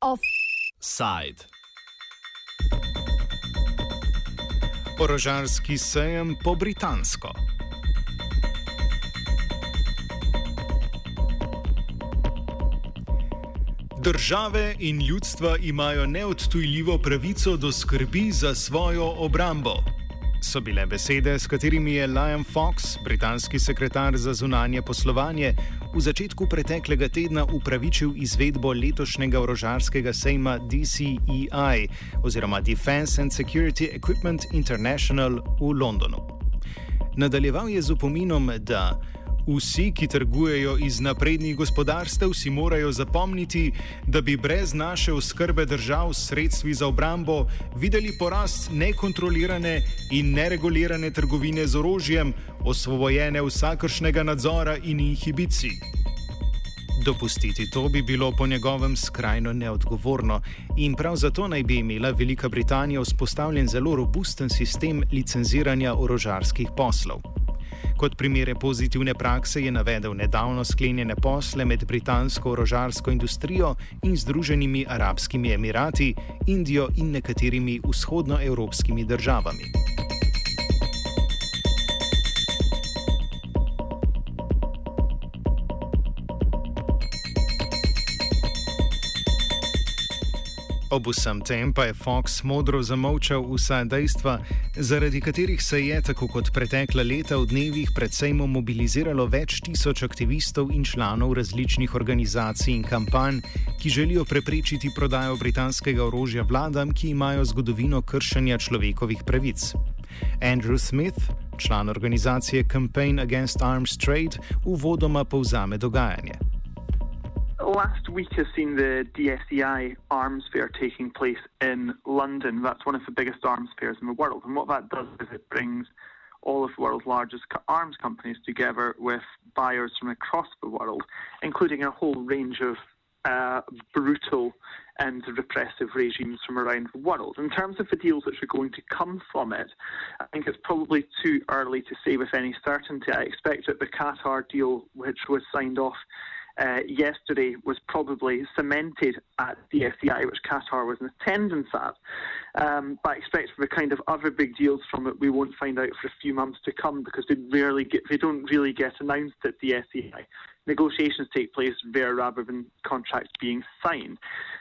Offside. Orožarski sejem po britansko. Države in ljudstva imajo neodtujljivo pravico do skrbi za svojo obrambo. So bile besede, s katerimi je Liam Fox, britanski sekretar za zunanje poslovanje, v začetku preteklega tedna upravičil izvedbo letošnjega orožarskega sejma DCEI oziroma Defense and Security Equipment International v Londonu. Nadaljeval je z upominom, da Vsi, ki trgujejo iz naprednih gospodarstev, si morajo zapomniti, da bi brez naše oskrbe držav s sredstvi za obrambo videli porast nekontrolirane in neregulirane trgovine z orožjem, osvobojene vsakršnega nadzora in inhibicij. Dopustiti to bi bilo po njegovem skrajno neodgovorno in prav zato naj bi imela Velika Britanija vzpostavljen zelo robusten sistem licenziranja orožarskih poslov. Kot primere pozitivne prakse je navedel nedavno sklenjene posle med britansko orožarsko industrijo in Združenimi arabskimi emirati, Indijo in nekaterimi vzhodnoevropskimi državami. Ob vsem tem pa je Fox modro zamolčal vsa dejstva, zaradi katerih se je, tako kot pretekla leta, v dnevih predvsem mobiliziralo več tisoč aktivistov in članov različnih organizacij in kampanj, ki želijo preprečiti prodajo britanskega orožja vladam, ki imajo zgodovino kršenja človekovih pravic. Andrew Smith, član organizacije Campaign Against Arms Trade, uvodoma povzame dogajanje. Last week has seen the DSEI arms fair taking place in London. That's one of the biggest arms fairs in the world. And what that does is it brings all of the world's largest arms companies together with buyers from across the world, including a whole range of uh, brutal and repressive regimes from around the world. In terms of the deals which are going to come from it, I think it's probably too early to say with any certainty. I expect that the Qatar deal, which was signed off uh, yesterday was probably cemented at the DSEI, which Qatar was in attendance at. Um, but I expect for the kind of other big deals from it, we won't find out for a few months to come because they rarely get, they don't really get announced at the DSEI. Negotiations take place there rather than contracts being signed.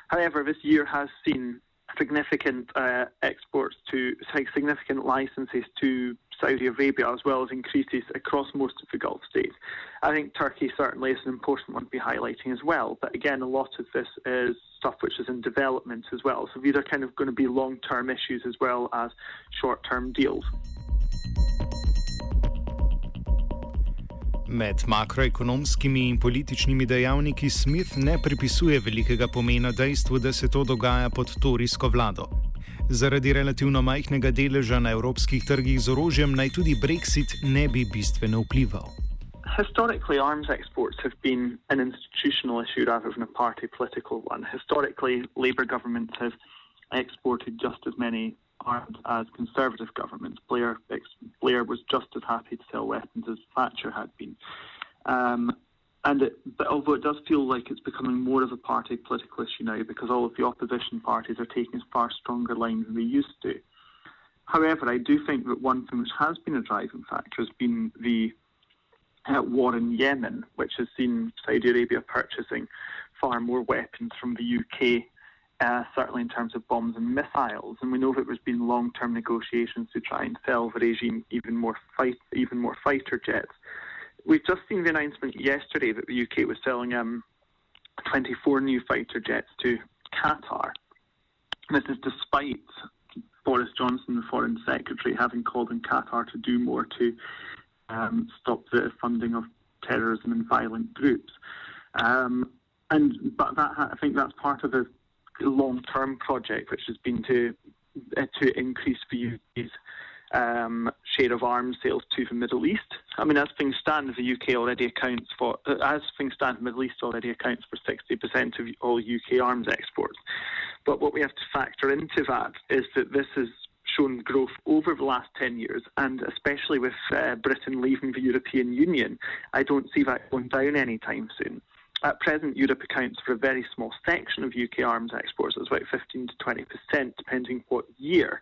However, this year has seen significant uh, exports to significant licenses to Saudi Arabia, as well as increases across most of the Gulf states. I think Turkey certainly is an important one to be highlighting as well. But again, a lot of this is stuff which is in development as well. So these are kind of going to be long term issues as well as short term deals. Med makroekonomskimi in političnimi dejavniki Smith ne pripisuje velikega pomena dejstvu, da se to dogaja pod torijsko vlado. Zaradi relativno majhnega deleža na evropskih trgih z orožjem naj tudi Brexit ne bi bistveno vplival. Historically, arms exports have been an institutional issue rather than a party political one. Historically, Labour governments have exported just as many arms as conservative governments. Blair, Blair was just as happy to sell weapons as Thatcher had been. Um, and it, although it does feel like it's becoming more of a party political issue now because all of the opposition parties are taking a far stronger lines than they used to. However, I do think that one thing which has been a driving factor has been the uh, war in Yemen, which has seen Saudi Arabia purchasing far more weapons from the UK, uh, certainly in terms of bombs and missiles. And we know that there's been long-term negotiations to try and sell the regime even more fight, even more fighter jets. We've just seen the announcement yesterday that the UK was selling um, 24 new fighter jets to Qatar. This is despite Boris Johnson, the Foreign Secretary, having called on Qatar to do more to um, stop the funding of terrorism and violent groups. Um, and but that I think that's part of a long-term project, which has been to uh, to increase the UK's um, share of arms sales to the Middle East. I mean, as things stand, the UK already accounts for, uh, as things stand, the Middle East already accounts for 60% of all UK arms exports. But what we have to factor into that is that this is shown growth over the last 10 years, and especially with uh, Britain leaving the European Union, I don't see that going down anytime soon. At present, Europe accounts for a very small section of UK arms exports. It's about 15 to 20 percent, depending what year.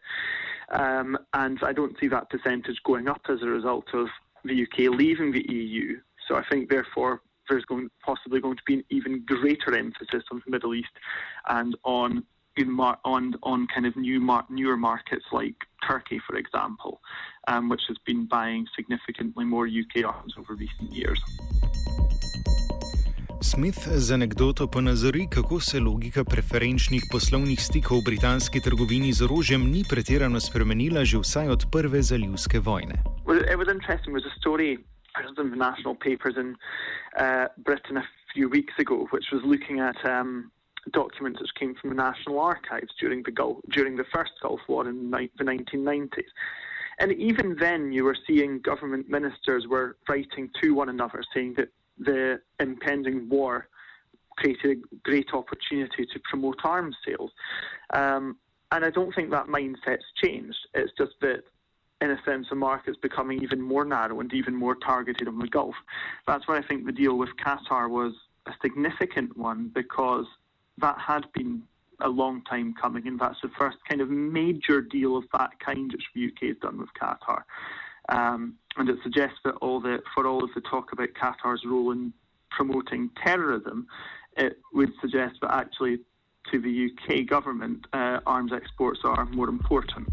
Um, and I don't see that percentage going up as a result of the UK leaving the EU. So I think, therefore, there's going, possibly going to be an even greater emphasis on the Middle East and on mar- on on kind of new mar- newer markets like Turkey, for example, um, which has been buying significantly more UK arms over recent years. Smith z anegdoto ponazori, kako se logika preferenčnih poslovnih stikov v britanski trgovini z orožjem ni pretirano spremenila že vsaj od prve zalivske vojne. Uh, few weeks ago, which was looking at um, documents that came from the National Archives during the Gulf, during the first Gulf War in the 1990s. And even then, you were seeing government ministers were writing to one another, saying that the impending war created a great opportunity to promote arms sales. Um, and I don't think that mindset's changed. It's just that, in a sense, the market's becoming even more narrow and even more targeted on the Gulf. That's why I think the deal with Qatar was a significant one because that had been a long time coming, and that's the first kind of major deal of that kind which the UK has done with Qatar. Um, and it suggests that all the, for all of the talk about Qatar's role in promoting terrorism, it would suggest that actually to the UK government, uh, arms exports are more important.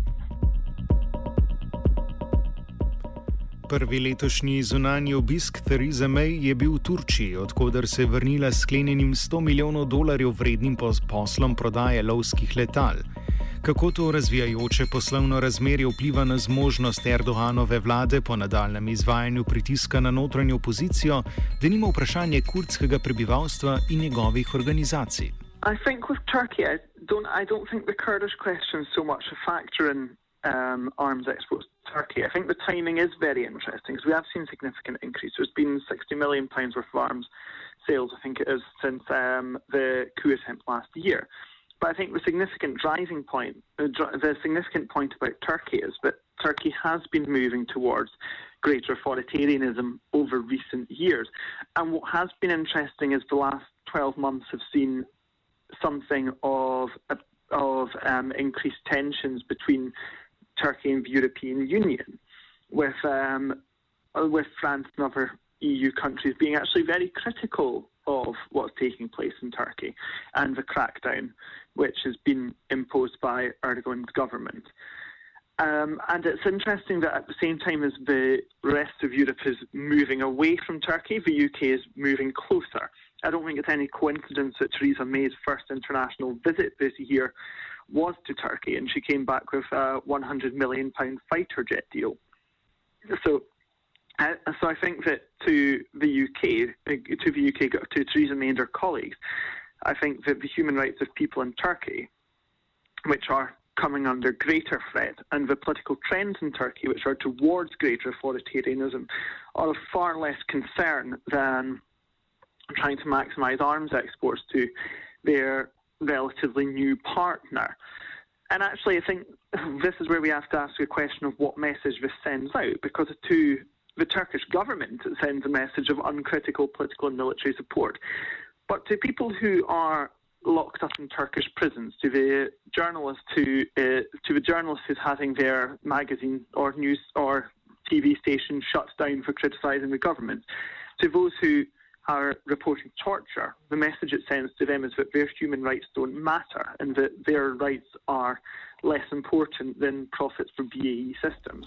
Prvi letošnji zunanji obisk Theresa May je bil v Turčiji, odkuder se je vrnila s sklenjenim 100 milijonov dolarjev vrednim poslom prodaje lovskih letal. Kako to razvijajoče poslovno razmerje vpliva na zmožnost Erdoganove vlade po nadaljem izvajanju pritiska na notranjo opozicijo, da nima vprašanje kurdskega prebivalstva in njegovih organizacij? I think with Turkey, I don't, I don't think the Kurdish question is so much a factor in um, arms exports to Turkey. I think the timing is very interesting because we have seen significant increase. There's been 60 million pounds worth of arms sales, I think it is, since um, the coup attempt last year. But I think the significant driving point, the significant point about Turkey is that Turkey has been moving towards greater authoritarianism over recent years. And what has been interesting is the last 12 months have seen something of of um, increased tensions between Turkey and the European Union, with um, with France and other EU countries being actually very critical of what's taking place in Turkey and the crackdown which has been imposed by Erdogan's government. Um, and it's interesting that at the same time as the rest of Europe is moving away from Turkey, the UK is moving closer. I don't think it's any coincidence that Theresa May's first international visit this year was to Turkey, and she came back with a 100 million pound fighter jet deal. So, uh, so I think that to the UK, to the UK, to Theresa May and her colleagues, I think that the human rights of people in Turkey, which are coming under greater threat, and the political trends in Turkey, which are towards greater authoritarianism, are of far less concern than trying to maximise arms exports to their relatively new partner. And actually, I think this is where we have to ask a question of what message this sends out, because to the Turkish government, sends a message of uncritical political and military support. But to people who are locked up in Turkish prisons, to the journalists who, uh, to the journalists who's having their magazine or news or TV station shut down for criticising the government, to those who are reporting torture, the message it sends to them is that their human rights don't matter and that their rights are less important than profits for BAE systems.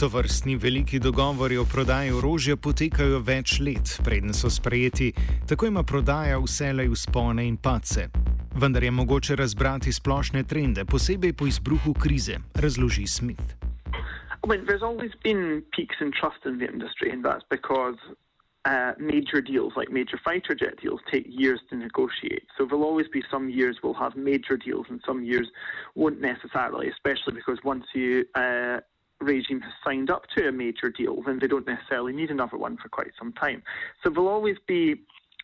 To vrstni veliki dogovori o prodaji orožja potekajo več let, preden so sprejeti, tako ima prodaja vselej uspone in pace. Vendar je mogoče razbrati splošne trende, posebej po izbruhu krize, razloži Smith. I mean, there's always been peaks in trust in the industry, and that's because uh, major deals, like major fighter jet deals, take years to negotiate. So there'll always be some years we'll have major deals, and some years won't necessarily, especially because once you uh, regime has signed up to a major deal, then they don't necessarily need another one for quite some time. So there'll always be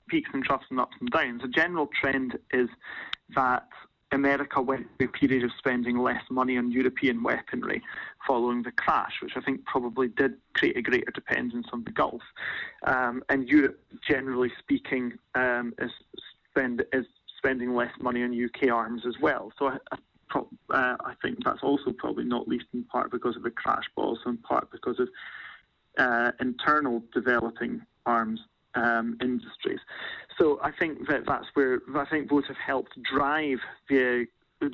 peaks and troughs and ups and downs. The general trend is that America went through a period of spending less money on European weaponry following the crash, which I think probably did create a greater dependence on the Gulf. Um, and Europe, generally speaking, um, is, spend, is spending less money on UK arms as well. So I, I, uh, I, think that's also probably not least in part because of the crash, but also in part because of uh, internal developing arms um, industries. So I think that that's where I think both have helped drive the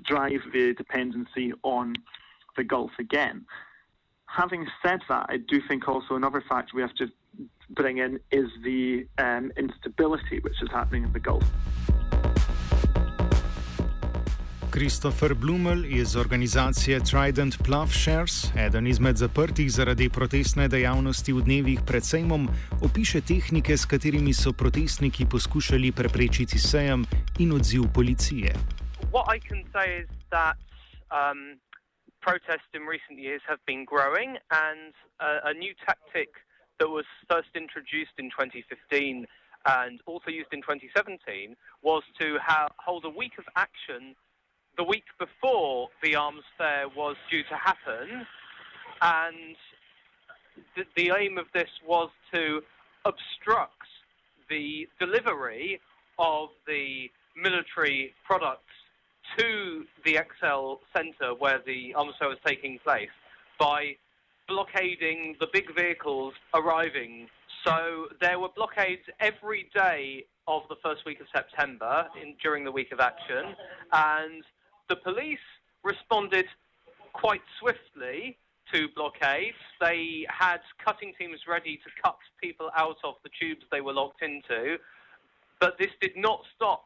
drive the dependency on the Gulf again. Having said that, I do think also another factor we have to bring in is the um, instability which is happening in the Gulf. Christopher Blumel iz organizacije Trident Plowshares, eden izmed zaprtih zaradi protestne dejavnosti v dnevih pred sejmom, opiše tehnike, s katerimi so protestniki poskušali preprečiti sejem in odziv policije. Um, protests in recent years have been growing, and a, a new tactic that was first introduced in 2015 and also used in 2017 was to hold a week of action the week before the arms fair was due to happen, and the, the aim of this was to obstruct the delivery of the military products to the Excel Centre where the arms fair was taking place by blockading the big vehicles arriving. So there were blockades every day of the first week of September in, during the week of action, and the police responded quite swiftly to blockades. They had cutting teams ready to cut people out of the tubes they were locked into, but this did not stop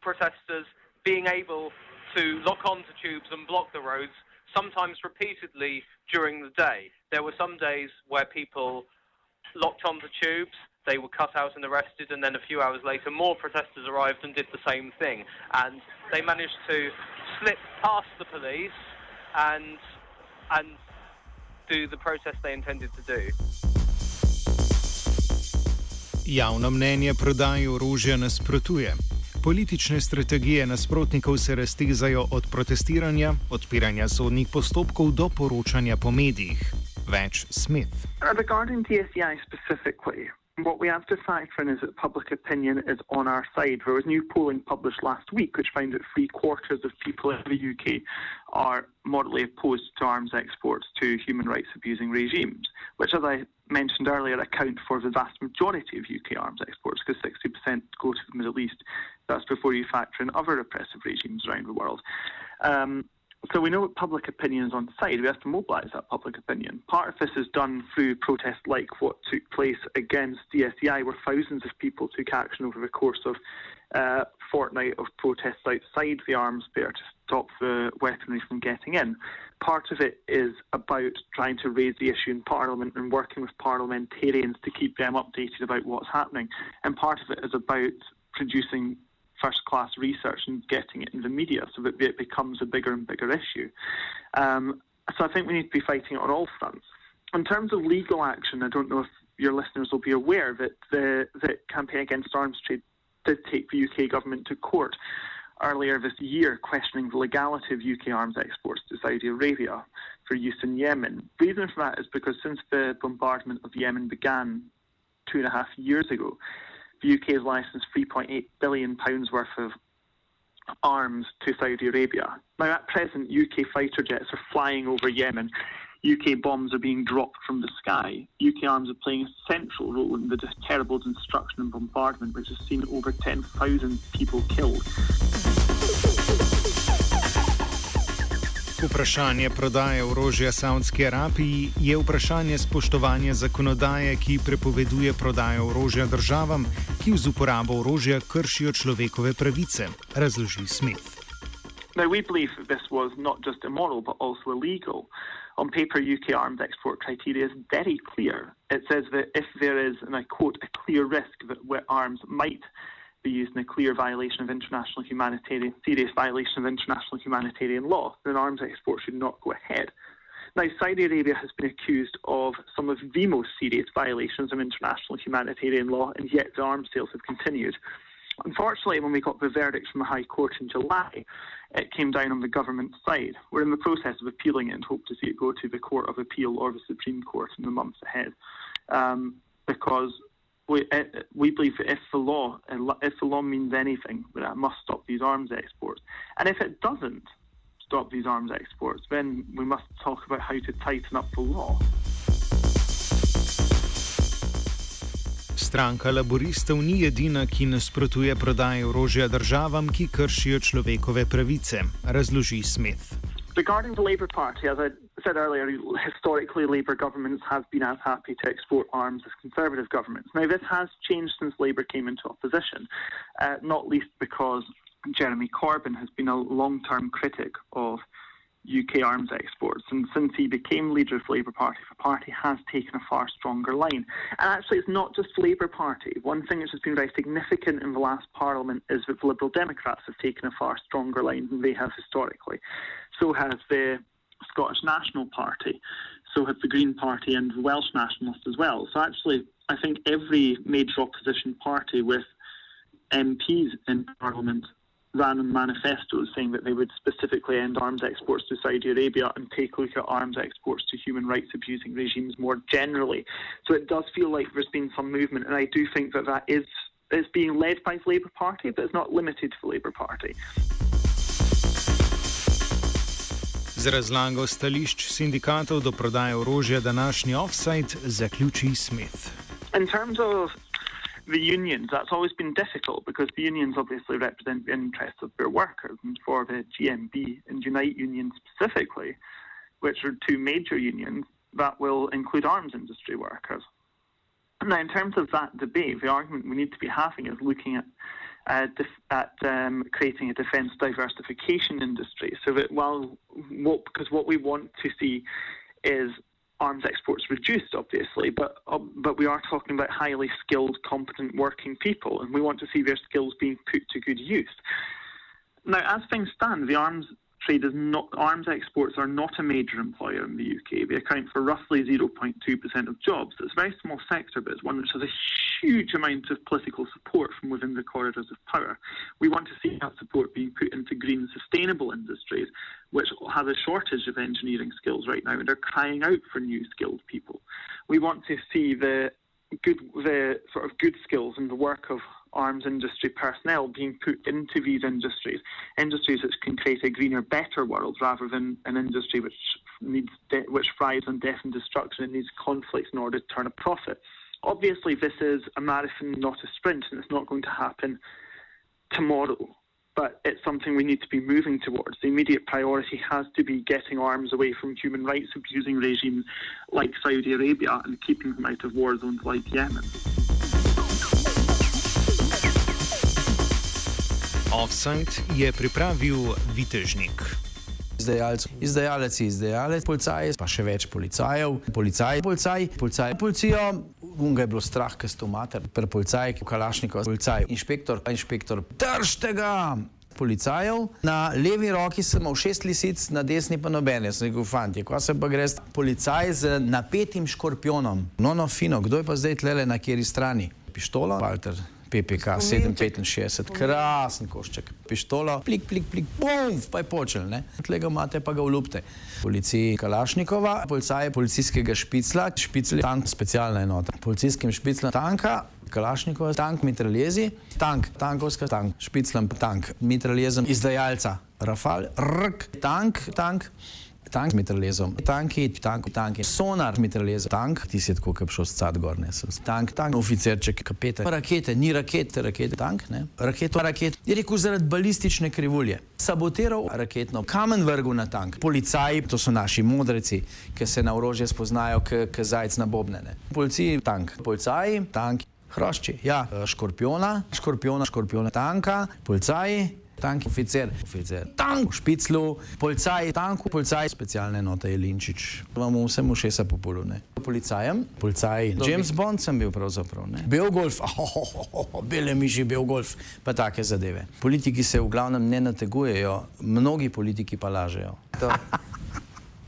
protesters being able to lock onto tubes and block the roads, sometimes repeatedly during the day. There were some days where people locked onto tubes, they were cut out and arrested, and then a few hours later, more protesters arrived and did the same thing. And they managed to slip past the police and and do the protest they intended to do. Javno mnenje prodaji orožja nasprotuje. Politične strategije nasprotnikov se raztezajo od protestiranja, odpiranja sodnih postopkov do poročanja po medijih. Več Smith. Regarding DSEI specifically, what we have to factor in is that public opinion is on our side. There was new polling published last week which found that three quarters of people in the UK are moderately opposed to arms exports to human rights abusing regimes, which, as I mentioned earlier, account for the vast majority of UK arms exports because 60% go to the Middle East. That's before you factor in other oppressive regimes around the world. Um, so we know what public opinion is on the side. We have to mobilise that public opinion. Part of this is done through protests like what took place against the DSEI, where thousands of people took action over the course of uh, fortnight of protests outside the arms fair to stop the weaponry from getting in. Part of it is about trying to raise the issue in Parliament and working with parliamentarians to keep them updated about what's happening. And part of it is about producing first class research and getting it in the media so that it becomes a bigger and bigger issue. Um, so I think we need to be fighting it on all fronts. In terms of legal action, I don't know if your listeners will be aware that the, the campaign against arms trade did take the UK government to court earlier this year, questioning the legality of UK arms exports to Saudi Arabia for use in Yemen. The reason for that is because since the bombardment of Yemen began two and a half years ago, the UK has licensed 3.8 billion pounds worth of arms to Saudi Arabia. Now, at present, UK fighter jets are flying over Yemen. UK bombs are being dropped from the sky. UK arms are playing a central role in the terrible destruction and bombardment, which has seen over 10,000 people killed. Vprašanje prodaje orožja Saudski Arabiji je vprašanje spoštovanja zakonodaje, ki prepoveduje prodajo orožja državam, ki z uporabo orožja kršijo človekove pravice, razloži Smith. Now, we believe that this was not just immoral, but also illegal. On paper, UK arms export criteria is very clear. It says that if there is, and I quote, a clear risk that arms might be used in a clear violation of international humanitarian, serious violation of international humanitarian law, then arms exports should not go ahead. Now, Saudi Arabia has been accused of some of the most serious violations of international humanitarian law, and yet the arms sales have continued. Unfortunately, when we got the verdict from the High Court in July, it came down on the government side. We're in the process of appealing it and hope to see it go to the Court of Appeal or the Supreme Court in the months ahead. Um, because we, uh, we believe if the law if the law means anything, that it must stop these arms exports. And if it doesn't stop these arms exports, then we must talk about how to tighten up the law. Stranka laboristov ni edina, ki nasprotuje prodaji orožja državam, ki kršijo človekove pravice, razloži Smith. Regarding the Labour Party, as I said earlier, historically Labour governments have been as happy to export arms as Conservative governments. Now, this has changed since Labour came into opposition, uh, not least because Jeremy Corbyn has been a long term critic of UK arms exports. And since he became leader of the Labour Party, the party has taken a far stronger line. And actually, it's not just Labour Party. One thing which has been very significant in the last Parliament is that the Liberal Democrats have taken a far stronger line than they have historically. So has the Scottish National Party, so have the Green Party and the Welsh Nationalists as well. So actually, I think every major opposition party with MPs in Parliament ran manifestos saying that they would specifically end arms exports to Saudi Arabia and take a look at arms exports to human rights abusing regimes more generally. So it does feel like there's been some movement, and I do think that that is is being led by the Labour Party, but it's not limited to the Labour Party. Z razlago stališč sindikatov do prodaje orožja današnji offside zaključi Smith. The unions, that's always been difficult because the unions obviously represent the interests of their workers. And for the GMB and Unite unions specifically, which are two major unions, that will include arms industry workers. Now, in terms of that debate, the argument we need to be having is looking at uh, def- at um, creating a defence diversification industry, so that while what because what we want to see is arms exports reduced, obviously, but um, but we are talking about highly skilled, competent working people, and we want to see their skills being put to good use. Now, as things stand, the arms trade is not arms exports are not a major employer in the UK. They account for roughly 0.2% of jobs. It's a very small sector, but it's one which has a huge amount of political support from within the corridors of power. We want to see that support being put into green, sustainable industries, which have a shortage of engineering skills right now, and they're crying out for new skilled people. We want to see the good, the sort of good skills and the work of arms industry personnel being put into these industries, industries which can create a greener, better world, rather than an industry which needs de- which thrives on death and destruction and needs conflicts in order to turn a profit. Obviously, this is a marathon, not a sprint, and it's not going to happen tomorrow. But it's something we need to be moving towards. The immediate priority has to be getting arms away from human rights abusing regimes like Saudi Arabia and keeping them out of war zones like Yemen. Offside je pripravil Vitežnik. Izdajalec, izdajalec je izdajalec, policaj, pa še več policajev, policaj, policaj, policaj, policijo. Unga je bilo strah, ker ste umater, per policaj, kalašnikov, policaj, inšpektor, inšpektor, držte ga! Policajev. Na levi roki sem imel šest lisic, na desni pa nobene. Sem rekel, fanti, ko se pa greš, policaj z napetim škorpionom. No, no, fino, kdo je pa zdaj tlele na kjeri strani? Pištola, Walter, PPK 765, krasen košček, pištolo, plik, plik, plik, bum, pa je počel, ne? Tlega imate pa ga vlupte. Policiji Kalašnikova, policaje policijskega špicla, špicl tank, specialna enota. Policijskim špiclom tanka, Kalašnikova, tank, mitraljezi, tank, tankovska, tank, špiclom, tank, mitraljezem, izdajalca, Rafal, rk, tank, tank. Tank s mitraljezom, tanki, tank, tanki, sonar mitraljezom, tank, ti si tako, kot šel s cad gor, ne, tank, tank, oficerček, kapetan, rakete, ni rakete, rakete, tank, ne, raketo, raket, je rekel zaradi balistične krivulje, sabotiral raketno, kamen vrgel na tank, policaji, to so naši modreci, ki se na orožje spoznajo, k zajc na bobnene, policiji, tank, policaji, tank, hrošči, ja, škorpiona, škorpiona, škorpiona, tanka, policaji, tank, oficer, oficer, tank, špiclu, policaj, tank, policaj, specialne note je Linčič. Imamo vse mušesa popolune. Policajem, policaj, James Bond sem bil pravzaprav, ne. Belgolf, oh, oh, oh, oh, bele miši, Belgolf, pa take zadeve. Politiki se v glavnem ne nategujejo, mnogi politiki pa lažejo. To.